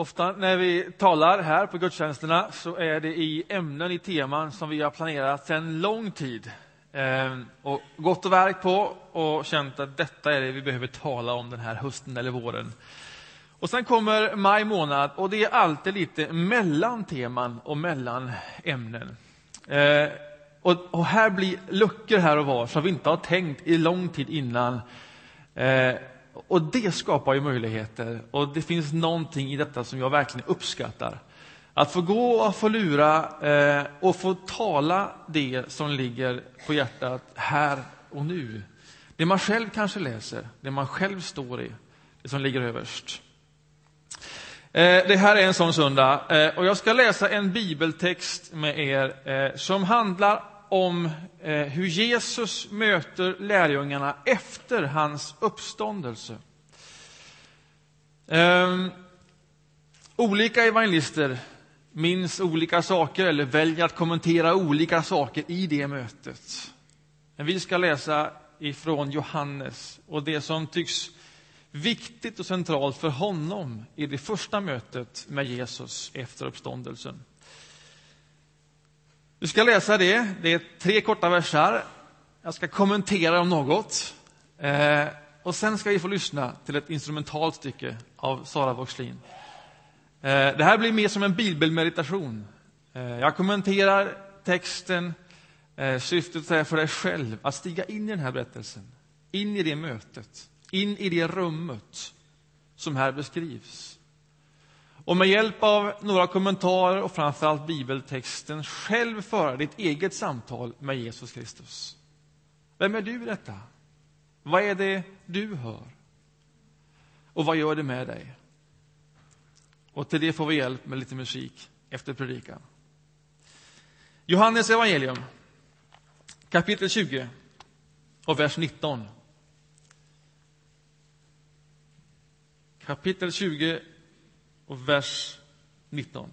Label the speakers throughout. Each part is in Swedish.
Speaker 1: Ofta när vi talar här på gudstjänsterna så är det i ämnen, i teman som vi har planerat sedan lång tid. Ehm, och gått och verk på och känt att detta är det vi behöver tala om den här hösten eller våren. Och sen kommer maj månad och det är alltid lite mellan teman och mellan ämnen. Ehm, och, och, här blir luckor här och var som vi inte har tänkt i lång tid innan. Ehm, och det skapar ju möjligheter. Och det finns någonting i detta som jag verkligen uppskattar. Att få gå och få lura eh, och få tala det som ligger på hjärtat här och nu. Det man själv kanske läser, det man själv står i, det som ligger överst. Eh, det här är en sån söndag eh, och jag ska läsa en bibeltext med er eh, som handlar om eh, hur Jesus möter lärjungarna efter hans uppståndelse. Ehm, olika evangelister minns olika saker eller väljer att kommentera olika saker i det mötet. Men vi ska läsa ifrån Johannes och det som tycks viktigt och centralt för honom i det första mötet med Jesus efter uppståndelsen. Vi ska läsa det. Det är tre korta versar. Jag ska kommentera om något. Eh, och sen ska vi få lyssna till ett instrumentalt stycke av Sara Voxlin. Eh, det här blir mer som en bibelmeditation. Eh, jag kommenterar texten. Eh, syftet är för dig själv att stiga in i den här berättelsen, in i det mötet in i det rummet som här beskrivs. Och med hjälp av några kommentarer och framförallt bibeltexten själv föra ditt eget samtal med Jesus Kristus. Vem är du i detta? Vad är det du hör? Och vad gör det med dig? Och till det får vi hjälp med lite musik efter predikan. Johannes evangelium, kapitel 20 och vers 19. kapitel 20 och vers 19.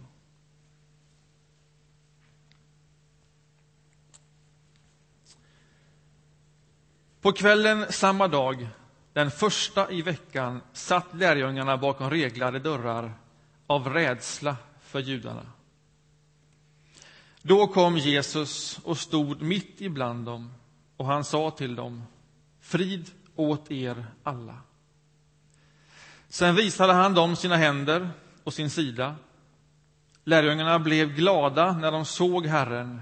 Speaker 1: På kvällen samma dag, den första i veckan, satt lärjungarna bakom reglade dörrar av rädsla för judarna. Då kom Jesus och stod mitt ibland dem och han sa till dem, frid åt er alla. Sen visade han dem sina händer på sin sida. Lärjungarna blev glada när de såg Herren.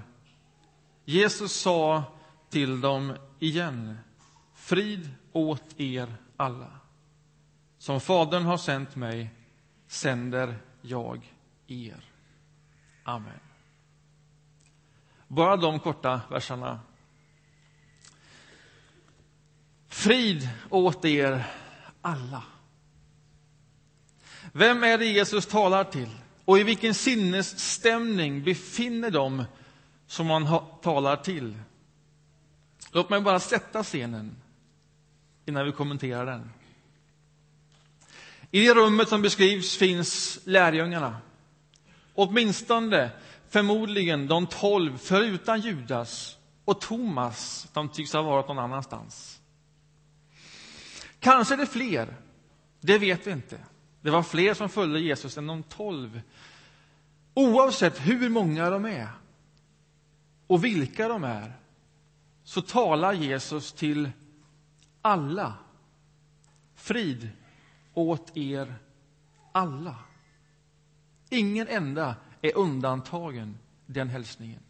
Speaker 1: Jesus sa till dem igen, frid åt er alla. Som Fadern har sänt mig sänder jag er. Amen. Bara de korta verserna. Frid åt er alla. Vem är det Jesus talar till? Och i vilken sinnesstämning befinner de som han talar till? Låt mig bara sätta scenen innan vi kommenterar den. I det rummet som beskrivs finns lärjungarna. Åtminstone, förmodligen, de tolv förutan Judas och Thomas. De tycks ha varit någon annanstans. Kanske är det fler. Det vet vi inte. Det var fler som följde Jesus än de tolv. Oavsett hur många de är och vilka de är så talar Jesus till alla. Frid åt er alla. Ingen enda är undantagen den hälsningen.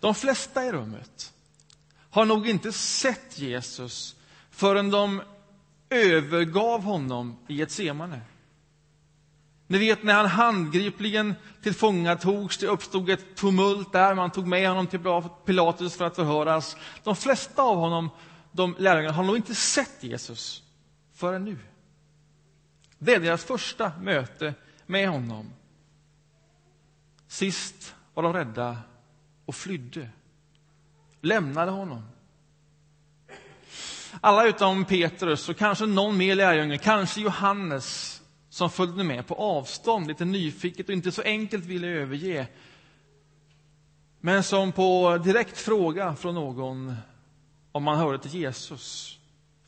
Speaker 1: De flesta i rummet har nog inte sett Jesus förrän de övergav honom i ett semane. Ni vet när han handgripligen tillfångatogs, det uppstod ett tumult där, man tog med honom till Pilatus för att förhöras. De flesta av honom, de lärjungarna, har nog inte sett Jesus förrän nu. Det är deras första möte med honom. Sist var de rädda och flydde, lämnade honom. Alla utom Petrus och kanske någon mer lärjunge, kanske Johannes som följde med på avstånd, lite nyfiket och inte så enkelt ville överge. Men som på direkt fråga från någon om man hörde till Jesus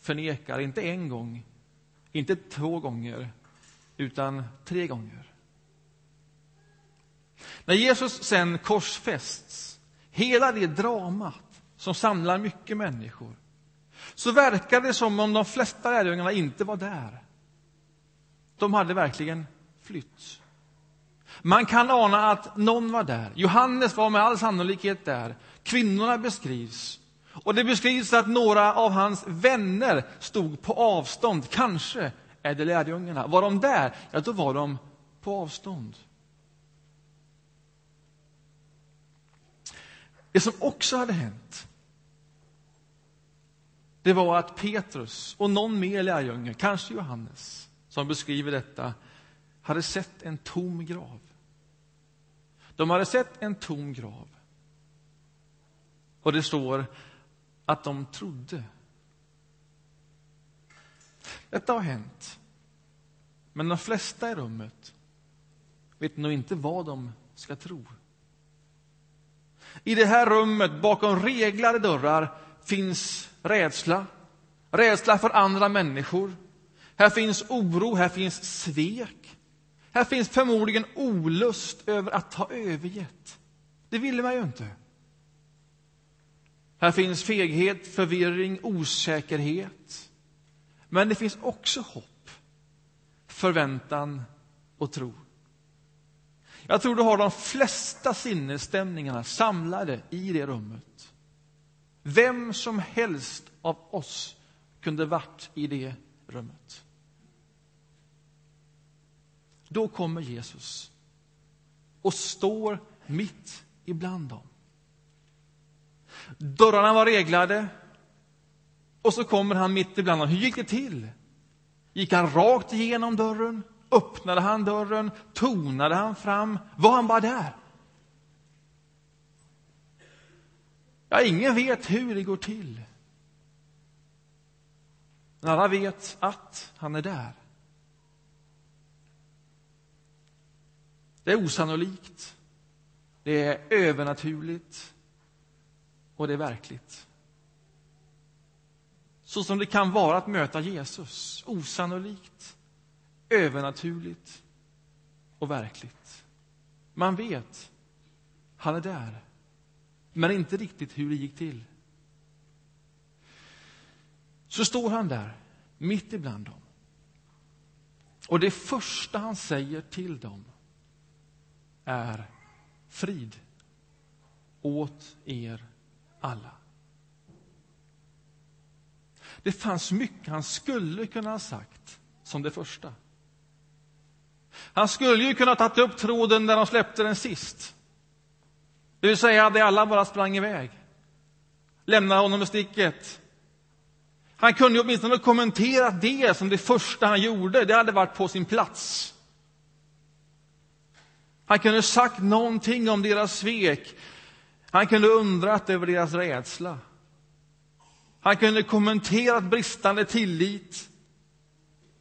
Speaker 1: förnekar, inte en gång, inte två gånger, utan tre gånger. När Jesus sen korsfästs, hela det dramat som samlar mycket människor, så verkar det som om de flesta lärjungarna inte var där. De hade verkligen flytt. Man kan ana att någon var där. Johannes var med all sannolikhet där. Kvinnorna beskrivs. Och det beskrivs att några av hans vänner stod på avstånd. Kanske är det lärjungarna. Var de där? Ja, då var de på avstånd. Det som också hade hänt det var att Petrus och någon mer lärjunge, kanske Johannes, som beskriver detta, hade sett en tom grav. De hade sett en tom grav. Och det står att de trodde. Detta har hänt. Men de flesta i rummet vet nog inte vad de ska tro. I det här rummet, bakom reglade dörrar, finns rädsla. Rädsla för andra människor. Här finns oro, här finns svek. Här finns förmodligen olust över att ha övergett. Det ville man ju inte. Här finns feghet, förvirring, osäkerhet. Men det finns också hopp, förväntan och tro. Jag tror du har de flesta sinnesstämningarna samlade i det rummet. Vem som helst av oss kunde varit i det rummet. Då kommer Jesus och står mitt ibland dem. Dörrarna var reglade och så kommer han mitt ibland dem. Hur gick det till? Gick han rakt igenom dörren? Öppnade han dörren? Tonade han fram? Var han bara där? Ja, ingen vet hur det går till. Men alla vet att han är där. Det är osannolikt, det är övernaturligt och det är verkligt. Så som det kan vara att möta Jesus. Osannolikt, övernaturligt och verkligt. Man vet, han är där men inte riktigt hur det gick till. Så står han där, mitt ibland dem. Och det första han säger till dem är frid åt er alla. Det fanns mycket han skulle kunna ha sagt som det första. Han skulle ju kunna ha tagit upp tråden när de släppte den sist. Det vill säga, att alla bara sprang iväg. Lämnade honom i sticket. Han kunde åtminstone kommentera det som det första han gjorde. Det hade varit på sin plats. Han kunde sagt någonting om deras svek. Han kunde undrat över deras rädsla. Han kunde kommenterat bristande tillit.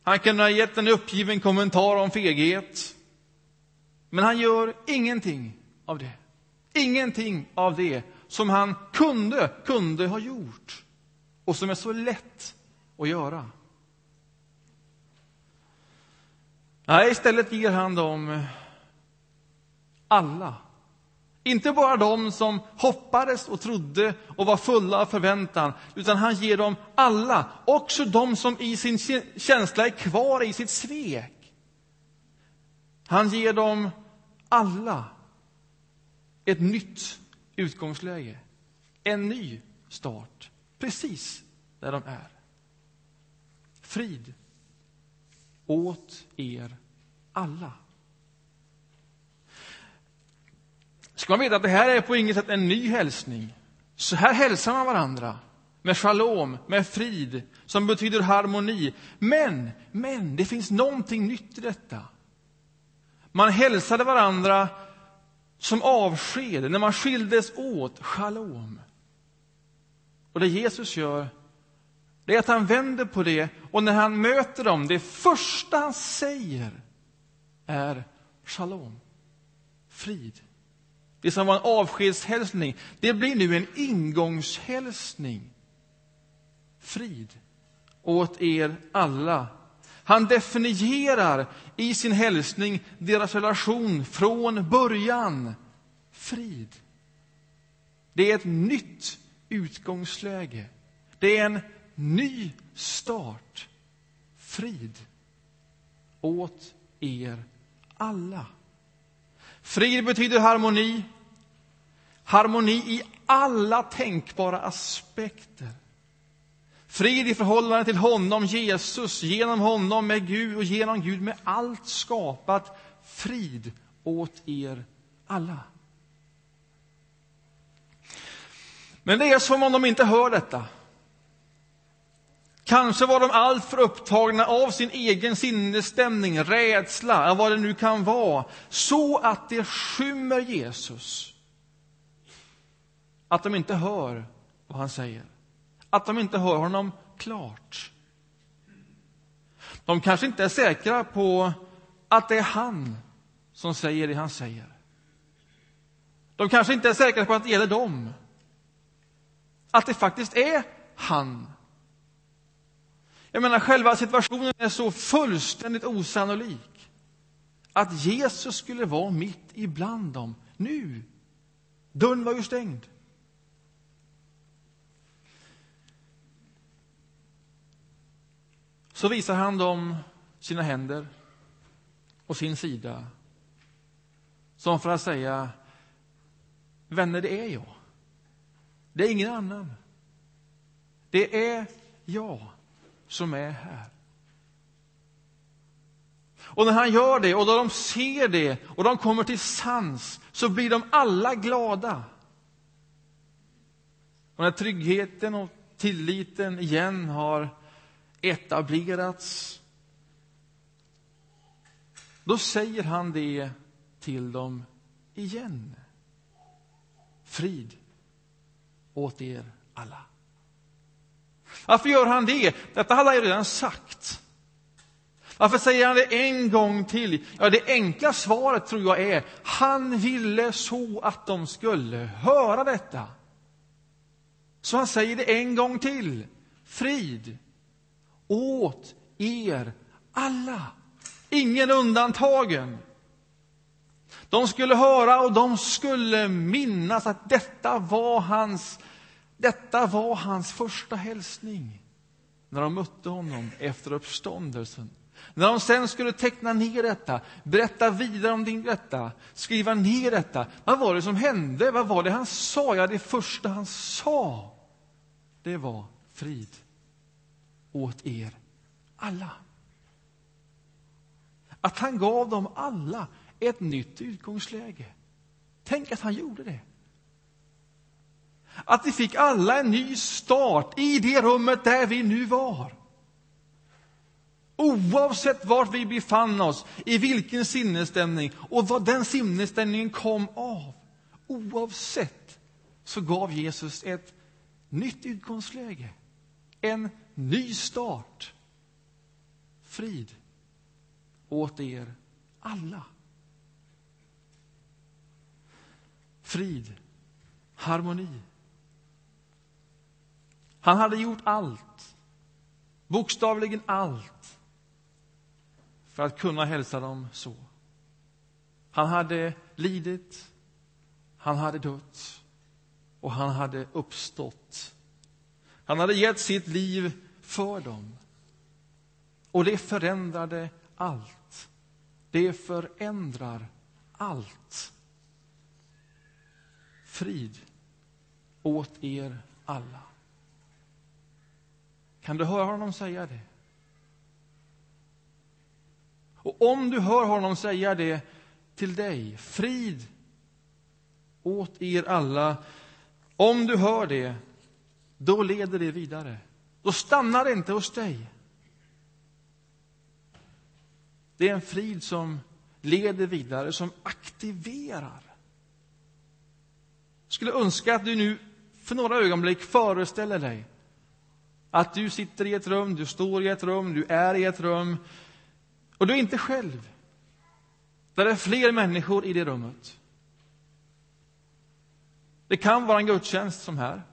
Speaker 1: Han kunde ha gett en uppgiven kommentar om feghet. Men han gör ingenting av det. Ingenting av det som han kunde, kunde ha gjort och som är så lätt att göra. Nej, istället ger han dem alla. Inte bara de som hoppades och trodde och var fulla av förväntan, utan han ger dem alla, också de som i sin känsla är kvar i sitt svek. Han ger dem alla ett nytt utgångsläge, en ny start, precis där de är. Frid åt er alla. Ska man veta att det här är på inget sätt en ny hälsning. Så här hälsar man varandra med shalom, med frid, som betyder harmoni. Men, men, det finns någonting nytt i detta. Man hälsade varandra som avsked, när man skildes åt, shalom. Och det Jesus gör, det är att han vänder på det och när han möter dem, det första han säger är shalom, frid. Det som var en avskedshälsning, det blir nu en ingångshälsning. Frid åt er alla. Han definierar i sin hälsning deras relation från början. Frid. Det är ett nytt utgångsläge. Det är en ny start. Frid åt er alla. Frid betyder harmoni. Harmoni i alla tänkbara aspekter. Frid i förhållande till honom, Jesus, genom honom med Gud och genom Gud med allt skapat. Frid åt er alla. Men det är som om de inte hör detta. Kanske var de alltför upptagna av sin egen sinnesstämning, rädsla, vad det nu kan vara, så att det skymmer Jesus. Att de inte hör vad han säger. Att de inte hör honom klart. De kanske inte är säkra på att det är han som säger det han säger. De kanske inte är säkra på att det gäller dem. Att det faktiskt är han jag menar, själva situationen är så fullständigt osannolik. Att Jesus skulle vara mitt ibland dem, nu. Dörren var ju stängd. Så visar han dem sina händer och sin sida. Som för att säga, vänner, det är jag. Det är ingen annan. Det är jag som är här. Och när han gör det och när de ser det och de kommer till sans så blir de alla glada. Och när tryggheten och tilliten igen har etablerats då säger han det till dem igen. Frid åt er alla. Varför gör han det? Detta hade han redan sagt. Varför säger han det en gång till? Ja, det enkla svaret tror jag är han ville så att de skulle höra detta. Så han säger det en gång till. Frid åt er alla. Ingen undantagen. De skulle höra och de skulle minnas att detta var hans detta var hans första hälsning när de mötte honom efter uppståndelsen. När de sen skulle teckna ner detta, berätta vidare om detta, skriva ner detta. Vad var det som hände? Vad var det han sa? Ja, det första han sa, det var frid åt er alla. Att han gav dem alla ett nytt utgångsläge. Tänk att han gjorde det. Att vi fick alla en ny start i det rummet där vi nu var. Oavsett var vi befann oss, i vilken sinnesstämning och vad den sinnesstämningen kom av. Oavsett så gav Jesus ett nytt utgångsläge, en ny start. Frid åt er alla. Frid, harmoni, han hade gjort allt, bokstavligen allt, för att kunna hälsa dem så. Han hade lidit, han hade dött och han hade uppstått. Han hade gett sitt liv för dem. Och det förändrade allt. Det förändrar allt. Frid åt er alla. Kan du höra honom säga det? Och om du hör honom säga det till dig, frid åt er alla. Om du hör det, då leder det vidare. Då stannar det inte hos dig. Det är en frid som leder vidare, som aktiverar. Jag skulle önska att du nu för några ögonblick föreställer dig att du sitter i ett rum, du står i ett rum, du är i ett rum och du är inte själv. Där är fler människor i det rummet. Det kan vara en gudstjänst som här.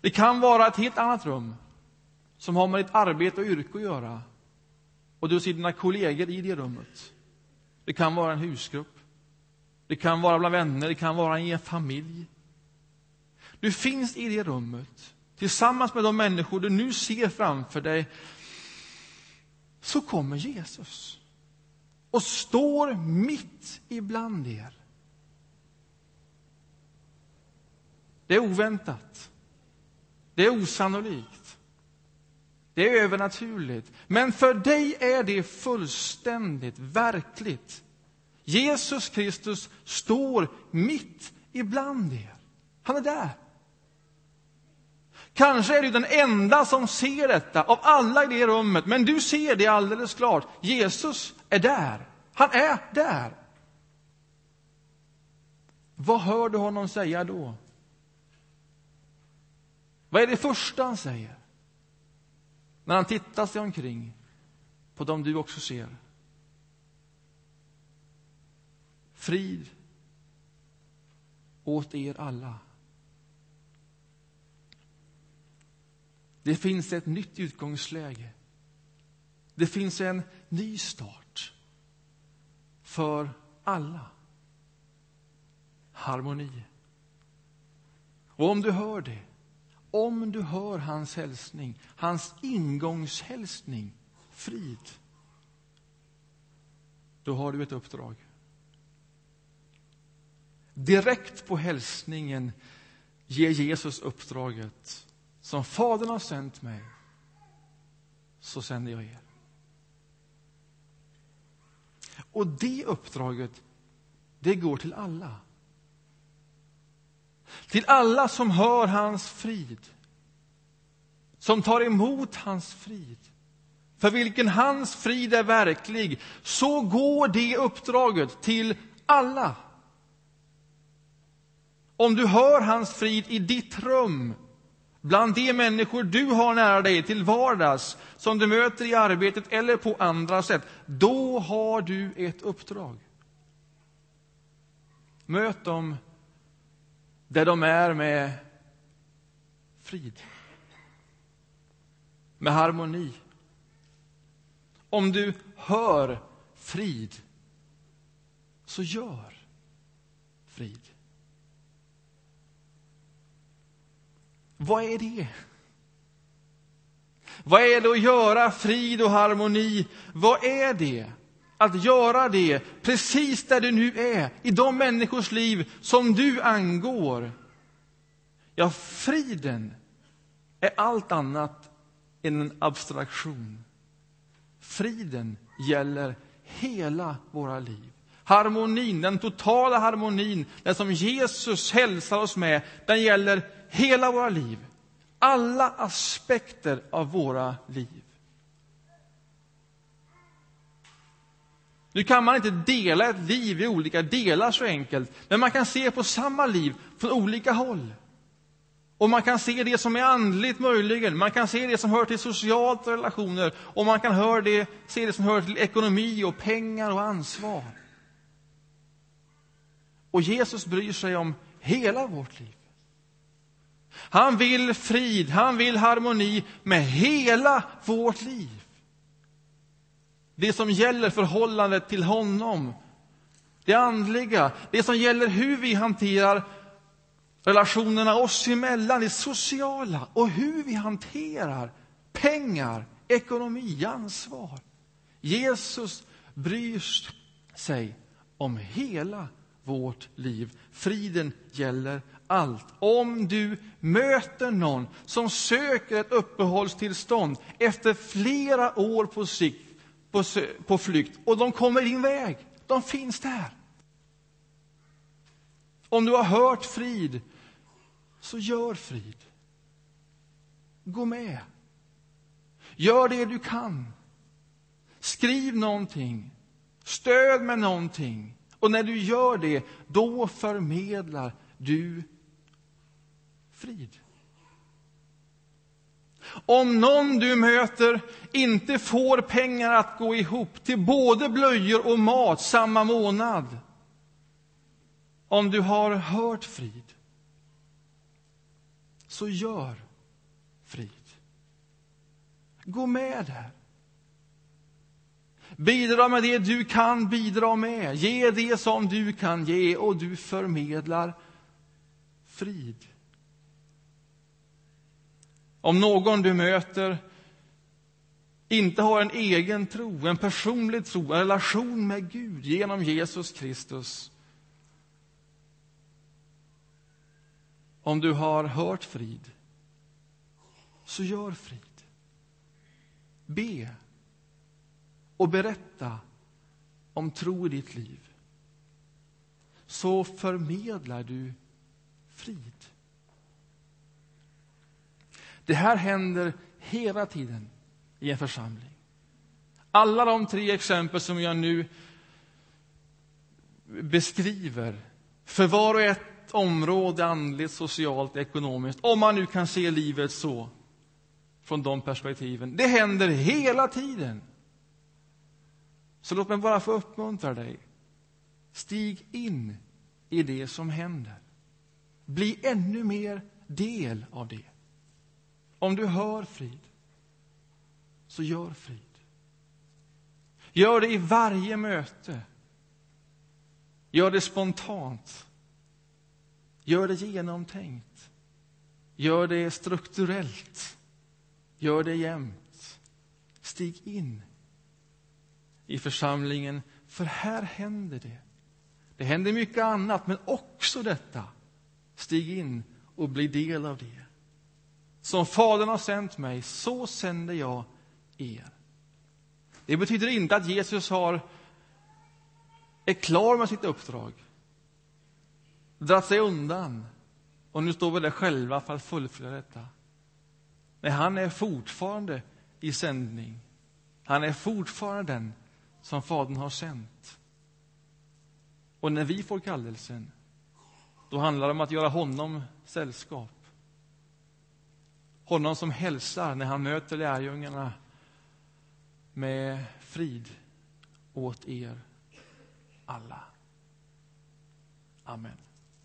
Speaker 1: Det kan vara ett helt annat rum. som har med ditt arbete och yrke att göra. Och du ser dina kollegor i det rummet. Det kan vara en husgrupp. Det kan vara bland vänner, det kan vara i en familj. Du finns i det rummet tillsammans med de människor du nu ser framför dig. Så kommer Jesus och står mitt ibland er. Det är oväntat. Det är osannolikt. Det är övernaturligt. Men för dig är det fullständigt verkligt. Jesus Kristus står mitt ibland er. Han är där. Kanske är du den enda som ser detta av alla i det rummet, men du ser det alldeles klart. Jesus är där. Han är där. Vad hör du honom säga då? Vad är det första han säger? När han tittar sig omkring på dem du också ser. Frid åt er alla. Det finns ett nytt utgångsläge. Det finns en ny start för alla. Harmoni. Och om du hör det, om du hör hans hälsning, hans ingångshälsning, frid, då har du ett uppdrag. Direkt på hälsningen ger Jesus uppdraget som Fadern har sänt mig, så sänder jag er. Och det uppdraget, det går till alla. Till alla som hör hans frid, som tar emot hans frid, för vilken hans frid är verklig, så går det uppdraget till alla. Om du hör hans frid i ditt rum, bland de människor du har nära dig till vardags, som du möter i arbetet eller på andra sätt, då har du ett uppdrag. Möt dem där de är med frid, med harmoni. Om du hör frid, så gör frid. Vad är det? Vad är det att göra frid och harmoni? Vad är det? Att göra det precis där du nu är, i de människors liv som du angår. Ja, friden är allt annat än en abstraktion. Friden gäller hela våra liv. Harmonin, den totala harmonin, den som Jesus hälsar oss med, den gäller hela våra liv. Alla aspekter av våra liv. Nu kan man inte dela ett liv i olika delar så enkelt, men man kan se på samma liv från olika håll. Och man kan se det som är andligt möjligen, man kan se det som hör till socialt relationer och man kan hör det, se det som hör till ekonomi och pengar och ansvar. Och Jesus bryr sig om hela vårt liv. Han vill frid, han vill harmoni med hela vårt liv. Det som gäller förhållandet till honom, det andliga, det som gäller hur vi hanterar relationerna oss emellan, det sociala och hur vi hanterar pengar, ekonomi, ansvar. Jesus bryr sig om hela vårt liv. Friden gäller allt. Om du möter någon som söker ett uppehållstillstånd efter flera år på, sikt, på, på flykt och de kommer din väg, de finns där. Om du har hört frid, så gör frid. Gå med. Gör det du kan. Skriv någonting. Stöd med någonting. Och när du gör det, då förmedlar du frid. Om någon du möter inte får pengar att gå ihop till både blöjor och mat samma månad, om du har hört frid, så gör frid. Gå med där. Bidra med det du kan bidra med. Ge det som du kan ge och du förmedlar frid. Om någon du möter inte har en egen tro, en personlig tro, en relation med Gud genom Jesus Kristus. Om du har hört frid, så gör frid. Be och berätta om tro i ditt liv. Så förmedlar du frid. Det här händer hela tiden i en församling. Alla de tre exempel som jag nu beskriver för var och ett område, andligt, socialt, ekonomiskt, om man nu kan se livet så, från de perspektiven. Det händer hela tiden. Så låt mig bara få uppmuntra dig. Stig in i det som händer. Bli ännu mer del av det. Om du hör frid, så gör frid. Gör det i varje möte. Gör det spontant. Gör det genomtänkt. Gör det strukturellt. Gör det jämt. Stig in i församlingen, för här händer det. Det händer mycket annat, men också detta. Stig in och bli del av det. Som Fadern har sänt mig, så sänder jag er. Det betyder inte att Jesus har, är klar med sitt uppdrag, dragit sig undan och nu står vi där själva för att fullfölja detta. Nej, han är fortfarande i sändning. Han är fortfarande den som Fadern har sänt. Och när vi får kallelsen, då handlar det om att göra honom sällskap. Honom som hälsar när han möter lärjungarna med frid åt er alla. Amen.